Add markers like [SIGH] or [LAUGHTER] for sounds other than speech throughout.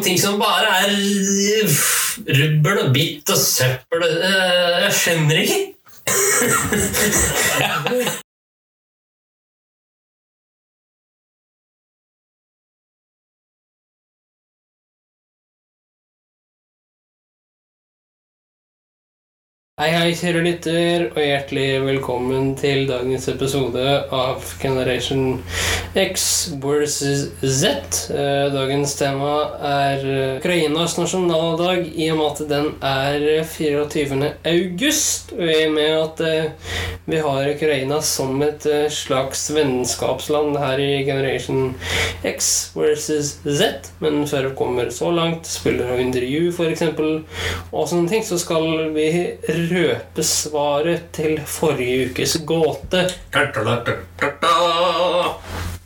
Ting som bare er rubbel og bitt og søppel eh, Jeg skjønner ikke. [LAUGHS] Hei, hei, kjære lytter, og hjertelig velkommen til dagens episode av Generation X versus Z. Eh, Dagens tema er eh, Ukrainas nasjonaldag, i og med at den er 24. august. Og i og med at eh, vi har Ukraina som et eh, slags vennskapsland her i Generation X versus Z. Men før vi kommer så langt, spiller av intervju f.eks., og sånne ting, så skal vi røpe svaret til forrige ukes gåte.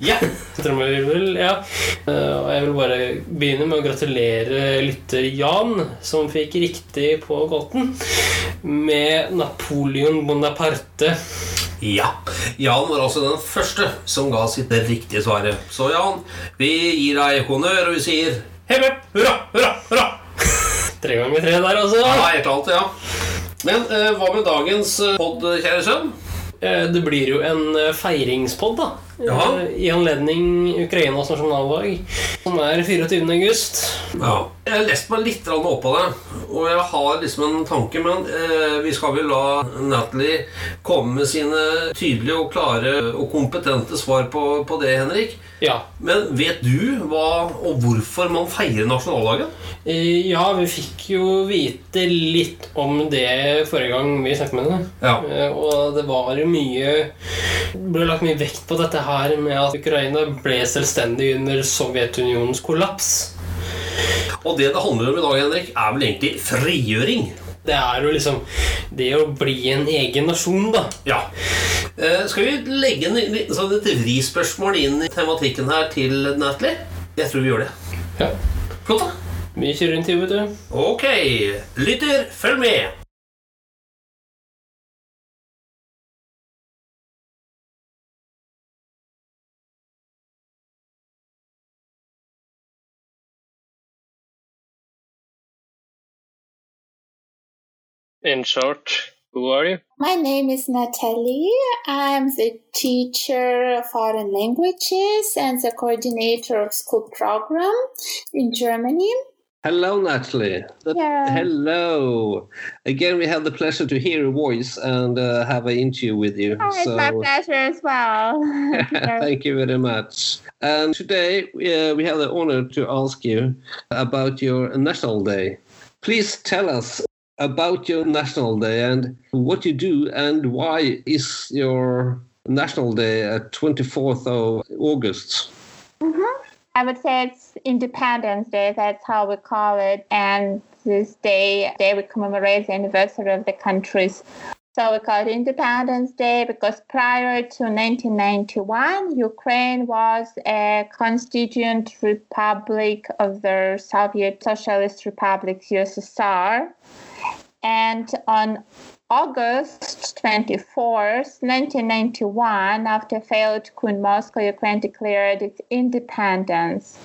Ja! Trommevirvel, ja. Eh, Og jeg vil bare begynne med å gratulere lytter Jan, som fikk riktig på gåten, med Napoleon Bonaparte. Ja. Jan var altså den første som ga sitt riktige svaret. Så Jan, vi gir deg honnør, og vi sier hepp, hepp, hurra, hurra, hurra. Tre ganger tre der, altså. Ja, helt alt, ja. Men eh, hva med dagens pod, podd, kjære sønn? Eh, Det blir jo en eh, feiringspod, da. Ja. Eh, I anledning Ukrainas nasjonaldag, som er 24. august. Ja. Jeg har lest meg litt opp på det, og jeg har liksom en tanke, men eh, vi skal vel la Natalie komme med sine tydelige og klare og kompetente svar på, på det, Henrik. Ja. Men vet du hva og hvorfor man feirer nasjonaldagen? Eh, Ja, vi fikk jo vite litt om det forrige gang vi snakket med henne. Ja. Og det var jo mye Det ble lagt mye vekt på dette her med at Ukraina ble selvstendig under Sovjetunionens kollaps. Og det det handler om i dag, Henrik, er vel egentlig frigjøring. Det er jo liksom det å bli en egen nasjon, da. Ja. Eh, skal vi legge en sånn et vrispørsmål inn i tematikken her til Natalie? Jeg tror vi gjør det. Ja. Flott, da. Vi kjører intervju, vet du. Ok, lytter, følg med. In short, who are you? My name is Natalie. I'm the teacher of foreign languages and the coordinator of school program in Germany. Hello, Natalie. Yeah. Hello. Again, we have the pleasure to hear your voice and uh, have an interview with you. Oh, it's my pleasure as well. [LAUGHS] [LAUGHS] Thank you very much. And today uh, we have the honor to ask you about your National Day. Please tell us about your National Day and what you do and why is your National Day at 24th of August. Mm-hmm. I would say it's Independence Day. That's how we call it. And this day, day we commemorate the anniversary of the country's. So we call it Independence Day because prior to 1991, Ukraine was a constituent republic of the Soviet Socialist Republic USSR. And on August 24th, 1991, after failed coup in Moscow, Ukraine declared its independence.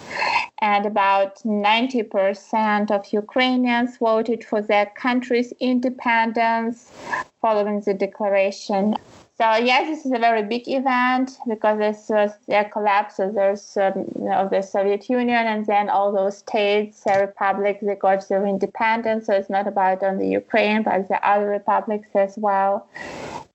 And about 90% of Ukrainians voted for their country's independence following the declaration. So yes, this is a very big event because this was the collapse of, um, of the Soviet Union, and then all those states, the republics, they got their independence. So it's not about only Ukraine, but the other republics as well.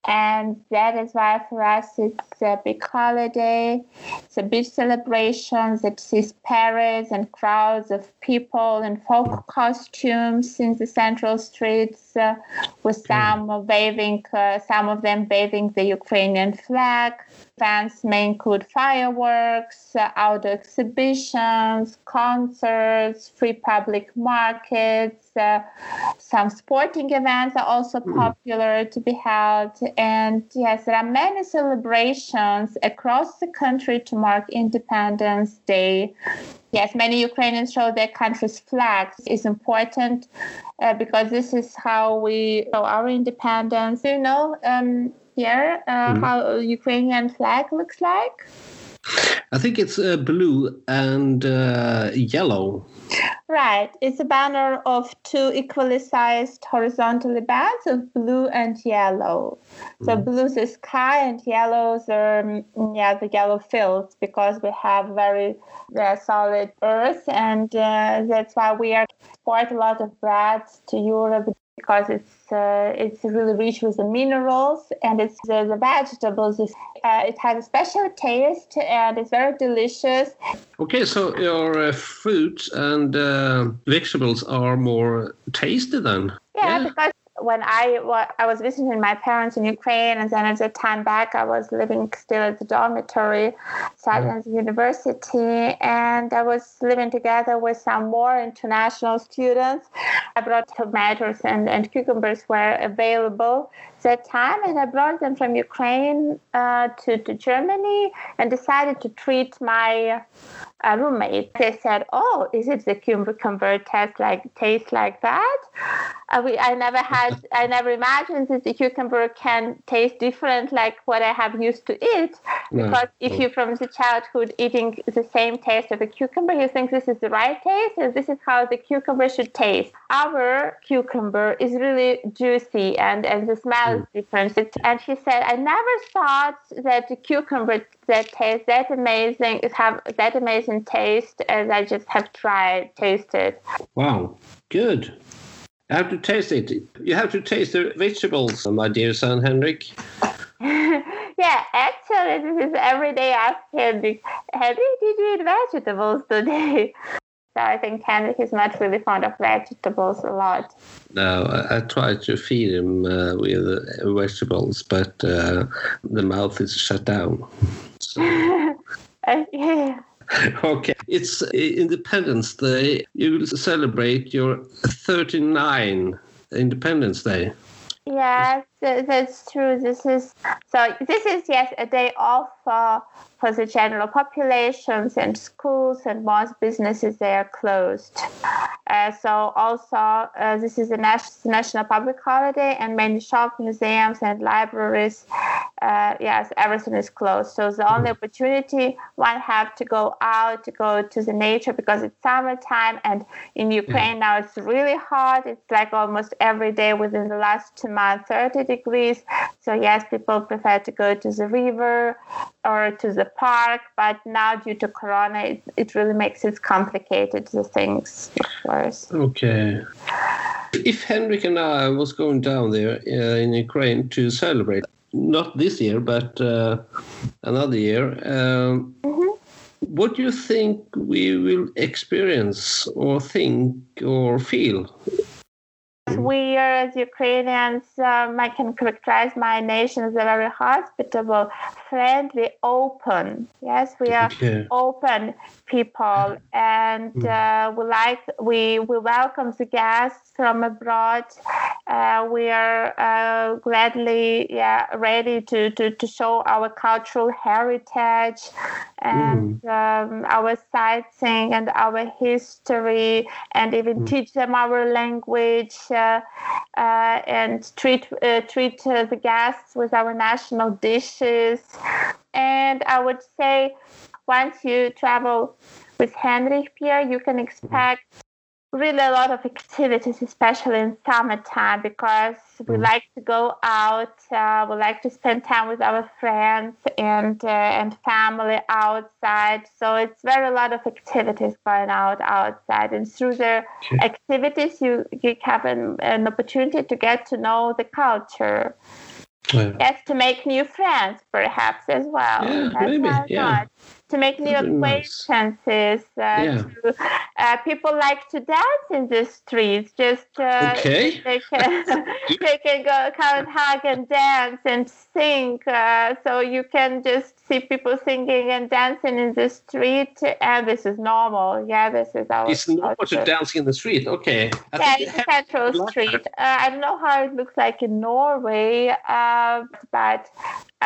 And that is why for us it's a big holiday. It's a big celebration that sees Paris and crowds of people in folk costumes in the central streets, uh, with some waving, uh, some of them waving the Ukrainian flag. Events may include fireworks, outdoor exhibitions, concerts, free public markets. Uh, some sporting events are also popular to be held. And yes, there are many celebrations across the country to mark Independence Day. Yes, many Ukrainians show their country's flags. It's important uh, because this is how we show our independence. You know, um, here uh, how Ukrainian flag looks like. I think it's uh, blue and uh, yellow. Right. It's a banner of two equally sized horizontally bands of blue and yellow. So Mhm. blue is the sky and yellows are mm, yeah the yellow fields because we have very uh, solid earth and uh, that's why we are export a lot of bread to Europe because it's uh, it's really rich with the minerals and it's the, the vegetables. Is, uh, it has a special taste and it's very delicious Okay, so your uh, fruits and uh, vegetables are more tasty then. Yeah, Yeah. because when I I was visiting my parents in Ukraine, and then at the time back, I was living still at the dormitory, studying at the university, and I was living together with some more international students. I brought tomatoes and, and cucumbers were available that time, and I brought them from Ukraine uh, to, to Germany and decided to treat my uh, roommate. They said, "Oh, is it the cucumber taste like taste like that?" Uh, we, I never had, [LAUGHS] I never imagined that the cucumber can taste different like what I have used to eat. No. Because if you from the childhood eating the same taste of a cucumber, you think this is the right taste, and this is how the cucumber should taste. Our cucumber is really juicy, and and the smell is mm. different. It- And she said, I never thought that the cucumber that tastes that amazing have that amazing taste as I just have tried tasted. Wow, good. You have to taste it. You have to taste the vegetables, my dear son Henrik. [LAUGHS] yeah, actually, this is every day ask Henrik, Henrik, did you eat vegetables today? [LAUGHS] So I think Henrik is not really fond of vegetables a lot. No, I, I try to feed him uh, with uh, vegetables, but uh, the mouth is shut down. So, [LAUGHS] Uh, yeah. [LAUGHS] okay, it's Independence Day. You will celebrate your 39 Independence Day. Yes, th- that's true. This is so. This is yes a day off uh, for the general populations and schools and most businesses they are closed. Uh, so also uh, this is a nas- national public holiday and many shops, museums and libraries. Uh, yes, everything is closed. So the only opportunity one have to go out to go to the nature because it's summertime and in Ukraine now it's really hot. It's like almost every day within the last two months, 30 degrees. So yes, people prefer to go to the river or to the park. But now due to Corona, it, it really makes it complicated, the things, of course. Okay. If Henrik and I was going down there uh, in Ukraine to celebrate, not this year, but uh, another year, um, Mhm. what do you think we will experience or think or feel? We are, as Ukrainians, um, I can characterize my nation as a very hospitable, friendly, open. Yes, we are Okay. open people. And uh, we like we we welcome the guests from abroad. Uh, we are uh, gladly yeah ready to, to to show our cultural heritage and um, our sightseeing and our history and even teach them our language uh, uh, and treat uh, treat uh, the guests with our national dishes. And I would say once you travel with Henrik Pierre, you can expect really a lot of activities, especially in summertime, because we Mm. like to go out. Uh, we like to spend time with our friends and uh, and family outside. So it's very a lot of activities going out outside, and through the activities, you you have an, an opportunity to get to know the culture. Well, Yes, to make new friends, perhaps as well. Yeah, That's maybe, yeah. not? To make new That'd nice. acquaintances. Uh, Yeah. to, uh, people like to dance in the streets. Just uh, Okay. they can [LAUGHS] they can go come and hug and dance and sing. Uh, so you can just see people singing and dancing in the street, and this is normal. Yeah, this is our. It's not to dance in the street. Okay. I Yeah, it's a central street. Uh, I don't know how it looks like in Norway, uh, but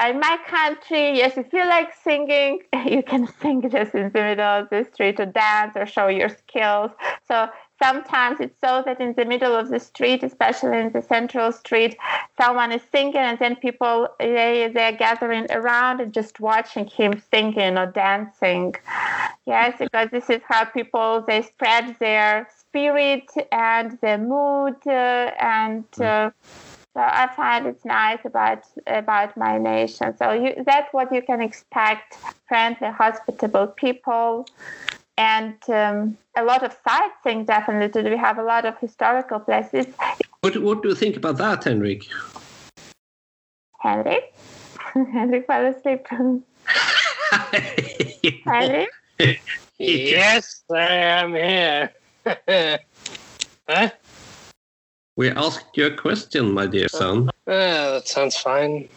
in my country, yes, if you like singing, [LAUGHS] you can sing just in the middle of the street or dance or show your skills. So sometimes it's so that in the middle of the street, especially in the central street, someone is singing, and then people they they're gathering around and just watching him singing or dancing. Yes, because this is how people they spread their spirit and their mood uh, and. Uh, so I find it's nice about about my nation. So you, that's what you can expect: friendly, hospitable people, and um, a lot of sightseeing. Definitely, we have a lot of historical places. What What do you think about that, Henrik? Henrik, [LAUGHS] Henrik fell asleep. [LAUGHS] Henrik. yes, I am here. [LAUGHS] huh? We asked you a question, my dear son. Uh, that sounds fine.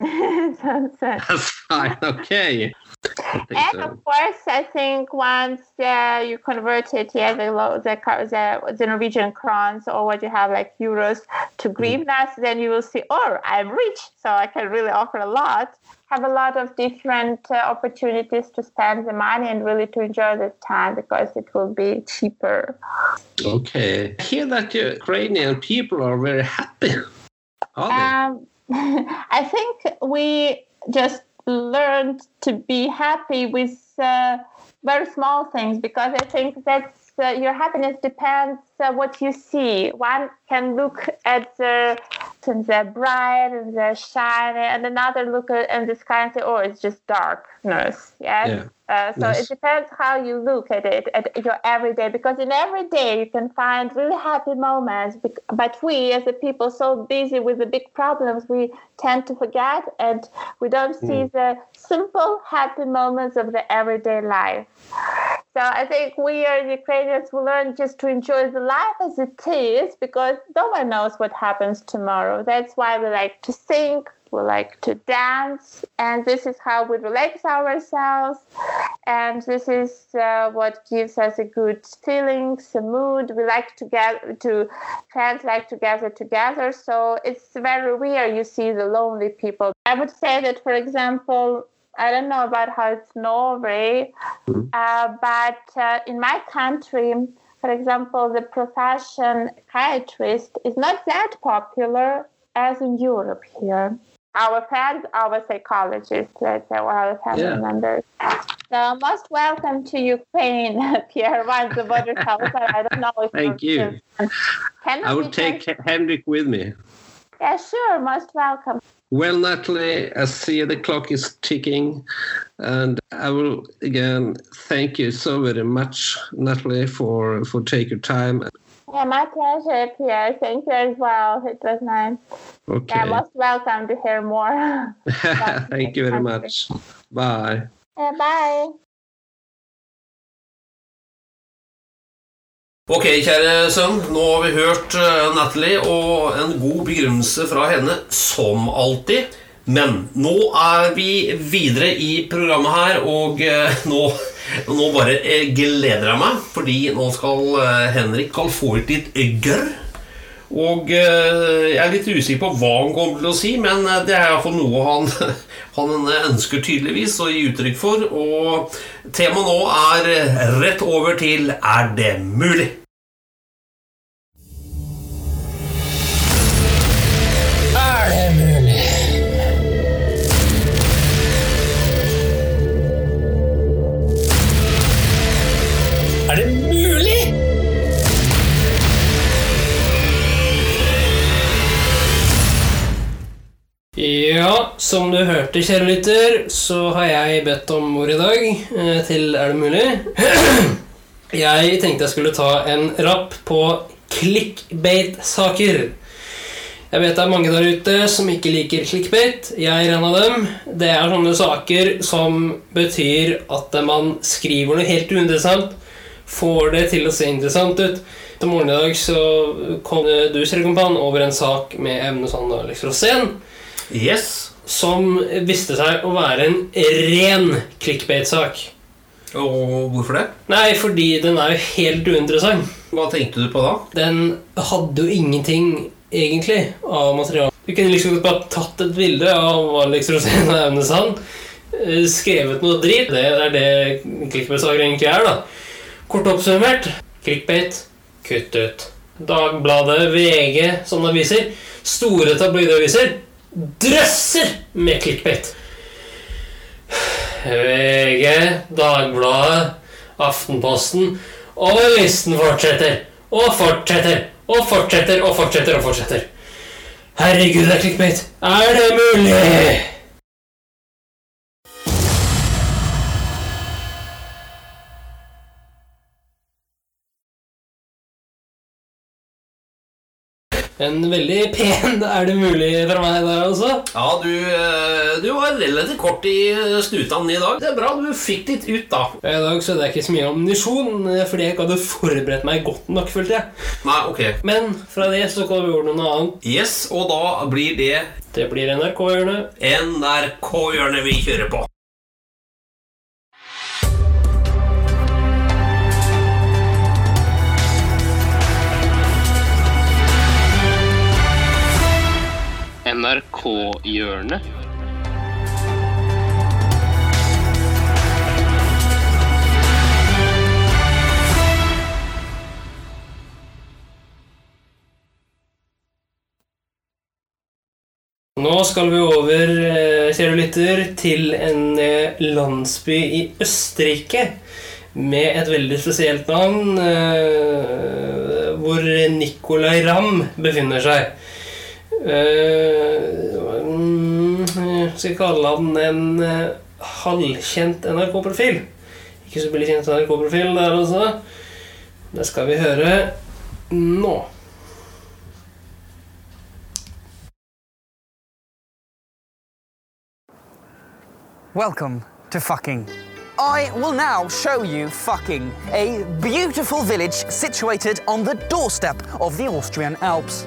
[LAUGHS] That's fine. Okay. And so. of course, I think once uh, you convert it, yeah, the, the, the, the Norwegian crowns or what you have like euros to hryvnias, then you will see, oh, I'm rich, so I can really offer a lot. Have a lot of different uh, opportunities to spend the money and really to enjoy the time because it will be cheaper. Okay. I hear that the Ukrainian people are very happy. Are they? Um, [LAUGHS] I think we just learned to be happy with uh, very small things because I think that's uh, your happiness depends uh, what you see. One can look at the and the bright and the shiny, and another look at the sky and say, "Oh, it's just darkness." Yes. Yeah. Uh, so Yes. it depends how you look at it at your everyday because in every day you can find really happy moments but we as a people so busy with the big problems we tend to forget and we don't see the simple happy moments of the everyday life so I think we as Ukrainians will learn just to enjoy the life as it is because no one knows what happens tomorrow. That's why we like to sing, we like to dance, and this is how we relax ourselves. And this is uh, what gives us a good feeling, a mood. We like to get to friends like to gather together. So it's very rare you see the lonely people. I would say that, for example, I don't know about how it's Norway, uh, but uh, in my country, for example, the profession psychiatrist is not that popular as in Europe here. Our friends, our psychologists, let's say, or our family Yeah. members. So most welcome to Ukraine, [LAUGHS] Pierre. Once the border open, I don't know if Thank you. Can I will take trans- Henrik with me. Yeah, sure. Most welcome. Well, Natalie, I see the clock is ticking, and I will again thank you so very much, Natalie, for for take your time. Yeah, my pleasure, Pierre. Thank you as well. It was nice. Yeah, Okay, most welcome to hear more. [LAUGHS] thank you very much. Bye. yeah, bye. Ok, kjære sønn. Nå har vi hørt eh, Natalie og en god begrunnelse fra henne, som alltid. Men nå er vi videre i programmet her, og eh, nå, nå bare eh, gleder jeg meg, fordi nå skal eh, Henrik kan få ut litt gørr. Og eh, jeg er litt usikker på hva han kommer til å si, men eh, det er iallfall noe han, [LAUGHS] han ønsker tydeligvis å gi uttrykk for. Og temaet nå er eh, rett over til Er det mulig? Som du hørte, kjære lytter, så har jeg bedt om ord i dag eh, til Er det mulig? [CLEARS THROAT] Jeg tenkte jeg skulle ta en rapp på clickbait-saker. Jeg vet det er mange der ute som ikke liker clickbait. Jeg er en av dem. Det er sånne saker som betyr at man skriver noe helt uinteressant, får det til å se interessant ut. Til morgenen i dag så kom du, Serkompan, over en sak med emne sånn Alex Rosén, Yes. Som viste seg å være en ren clickbait-sak. Og hvorfor det? Nei, fordi den er jo helt uinteressant. Hva tenkte du på da? Den hadde jo ingenting, egentlig, av materiale. Du kunne liksom bare tatt et bilde av Alex Rosén og Aune Sand, eh, skrevet noe drit. Det er det clickbait-saker egentlig er, da. Kort oppsummert clickbait Kutt ut. Dagbladet, VG, sånne aviser, store tabloidaviser, drøsser med clickbait. VG, Dagbladet, Aftenposten og listen fortsetter og fortsetter og fortsetter og fortsetter og fortsetter. Herregud, det er clickbait. Er det mulig? En veldig pen er det mulig fra meg der, også? Ja, du, eh, du var relativt kort i snutene i dag. Det er bra du fikk litt ut, da. I dag så er det ikke så mye ammunisjon eh, fordi jeg ikke hadde forberedt meg godt nok, følte jeg. Nei, ok. Men fra det så kan vi gjøre noe annet. Yes, og da blir det Det blir NRK-hjørnet. NRK-hjørnet vi kjører på. NRK-hjørnet. Nå skal vi over, eh, kjære lytter, til en eh, landsby i Østerrike med et veldig spesielt navn, eh, hvor Nicolay Ramm befinner seg. Eh, mm, Jeg skal kalle han en eh, halvkjent NRK-profil. Ikke så veldig kjent NRK-profil der, altså. Det skal vi høre nå. Welcome to fucking. I will now show you fucking a beautiful village situated on the doorstep of the Austrian Alps.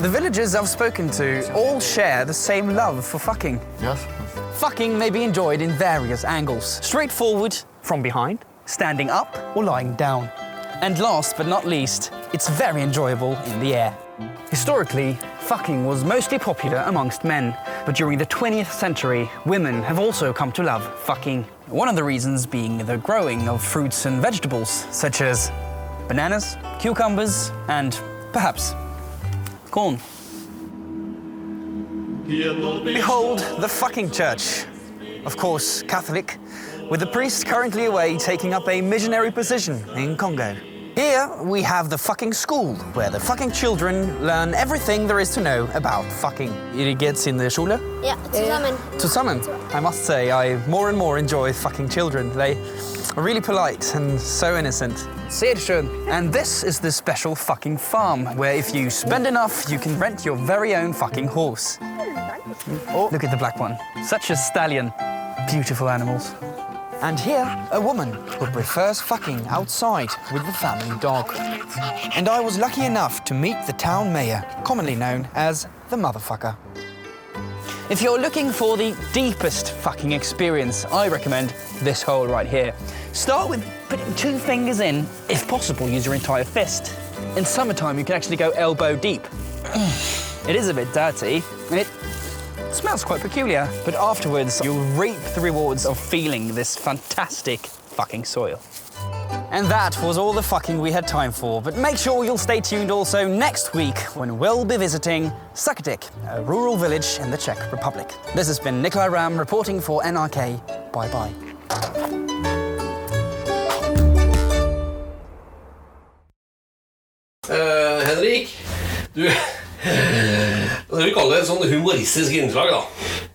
The villagers I've spoken to all share the same love for fucking. Yes. Fucking may be enjoyed in various angles straightforward, from behind, standing up, or lying down. And last but not least, it's very enjoyable in the air. Historically, fucking was mostly popular amongst men, but during the 20th century, women have also come to love fucking. One of the reasons being the growing of fruits and vegetables, such as bananas, cucumbers, and perhaps corn. Behold the fucking church. Of course, Catholic, with the priest currently away taking up a missionary position in Congo. Here we have the fucking school, where the fucking children learn everything there is to know about fucking. Ihr geht's in der Schule? Ja, zusammen. Zusammen. I must say, I more and more enjoy fucking children. They are really polite and so innocent. Sehr schön. And this is the special fucking farm, where if you spend enough, you can rent your very own fucking horse. Oh, look at the black one. Such a stallion. Beautiful animals. And here, a woman who prefers fucking outside with the family dog. And I was lucky enough to meet the town mayor, commonly known as the motherfucker. If you're looking for the deepest fucking experience, I recommend this hole right here. Start with putting two fingers in. If possible, use your entire fist. In summertime, you can actually go elbow deep. [SIGHS] It is a bit dirty. And it smells quite peculiar, but afterwards, you'll reap the rewards of feeling this fantastic fucking soil. And that was all the fucking we had time for, but make sure you'll stay tuned also next week when we'll be visiting Sukatik, a rural village in the Czech Republic. This has been Nicolay Ramm reporting for NRK. Bye bye. Eh, Henrik, du [LAUGHS] Det vi kaller det et sånn humoristisk innslag, da.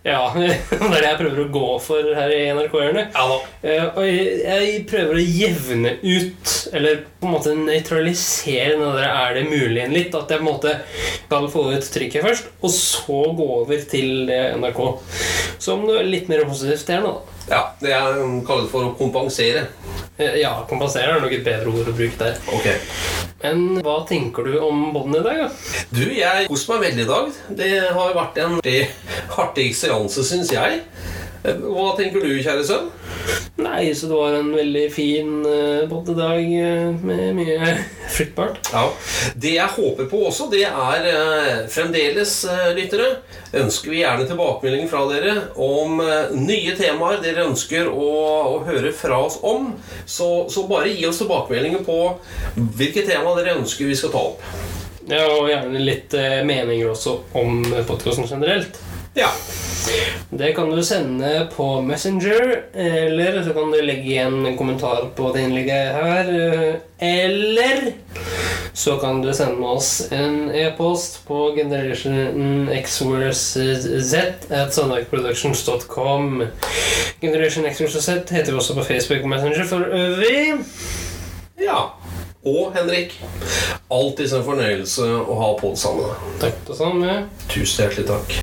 Ja, [LAUGHS] det er det jeg prøver å gå for her i NRK-hjørnet. Ja da. Eh, og jeg, jeg prøver å jevne ut, eller på en måte nøytralisere når det er det mulig litt. At jeg på en måte skal få ut trykket først, og så gå over til NRK. Som litt mer positivt her nå. Ja, Det jeg kaller for å kompensere. Eh, Ja, kompensere er nok et bedre ord å bruke der. Ok. Men hva tenker du om bånden i dag? Ja? Du, jeg koser meg veldig i dag. Det har vært en [LAUGHS] artig seanse, syns jeg. Eh, Hva tenker du, kjære sønn? Nei, så det var en veldig fin uh, dag eh, med mye [LAUGHS] fruktbart. Ja, Det jeg håper på også, det er eh, fremdeles, eh, lyttere, ønsker vi gjerne tilbakemelding fra dere om eh, nye temaer dere ønsker å, å høre fra oss om. Så, så bare gi oss tilbakemeldinger på hvilke tema dere ønsker vi skal ta opp. Ja, og gjerne litt eh, meninger også om podkasten generelt. Ja. Det kan du sende på Messenger, eller så kan du legge igjen en kommentar på det innlegget her. Eller så kan du sende oss en e-post på Generation X Z at sandakproductions.com. Generation X Z heter vi også på Facebook og Messenger for øvrig. ja. Og Henrik, alltid en fornøyelse å ha på det samme. Takk det samme. Tusen hjertelig takk.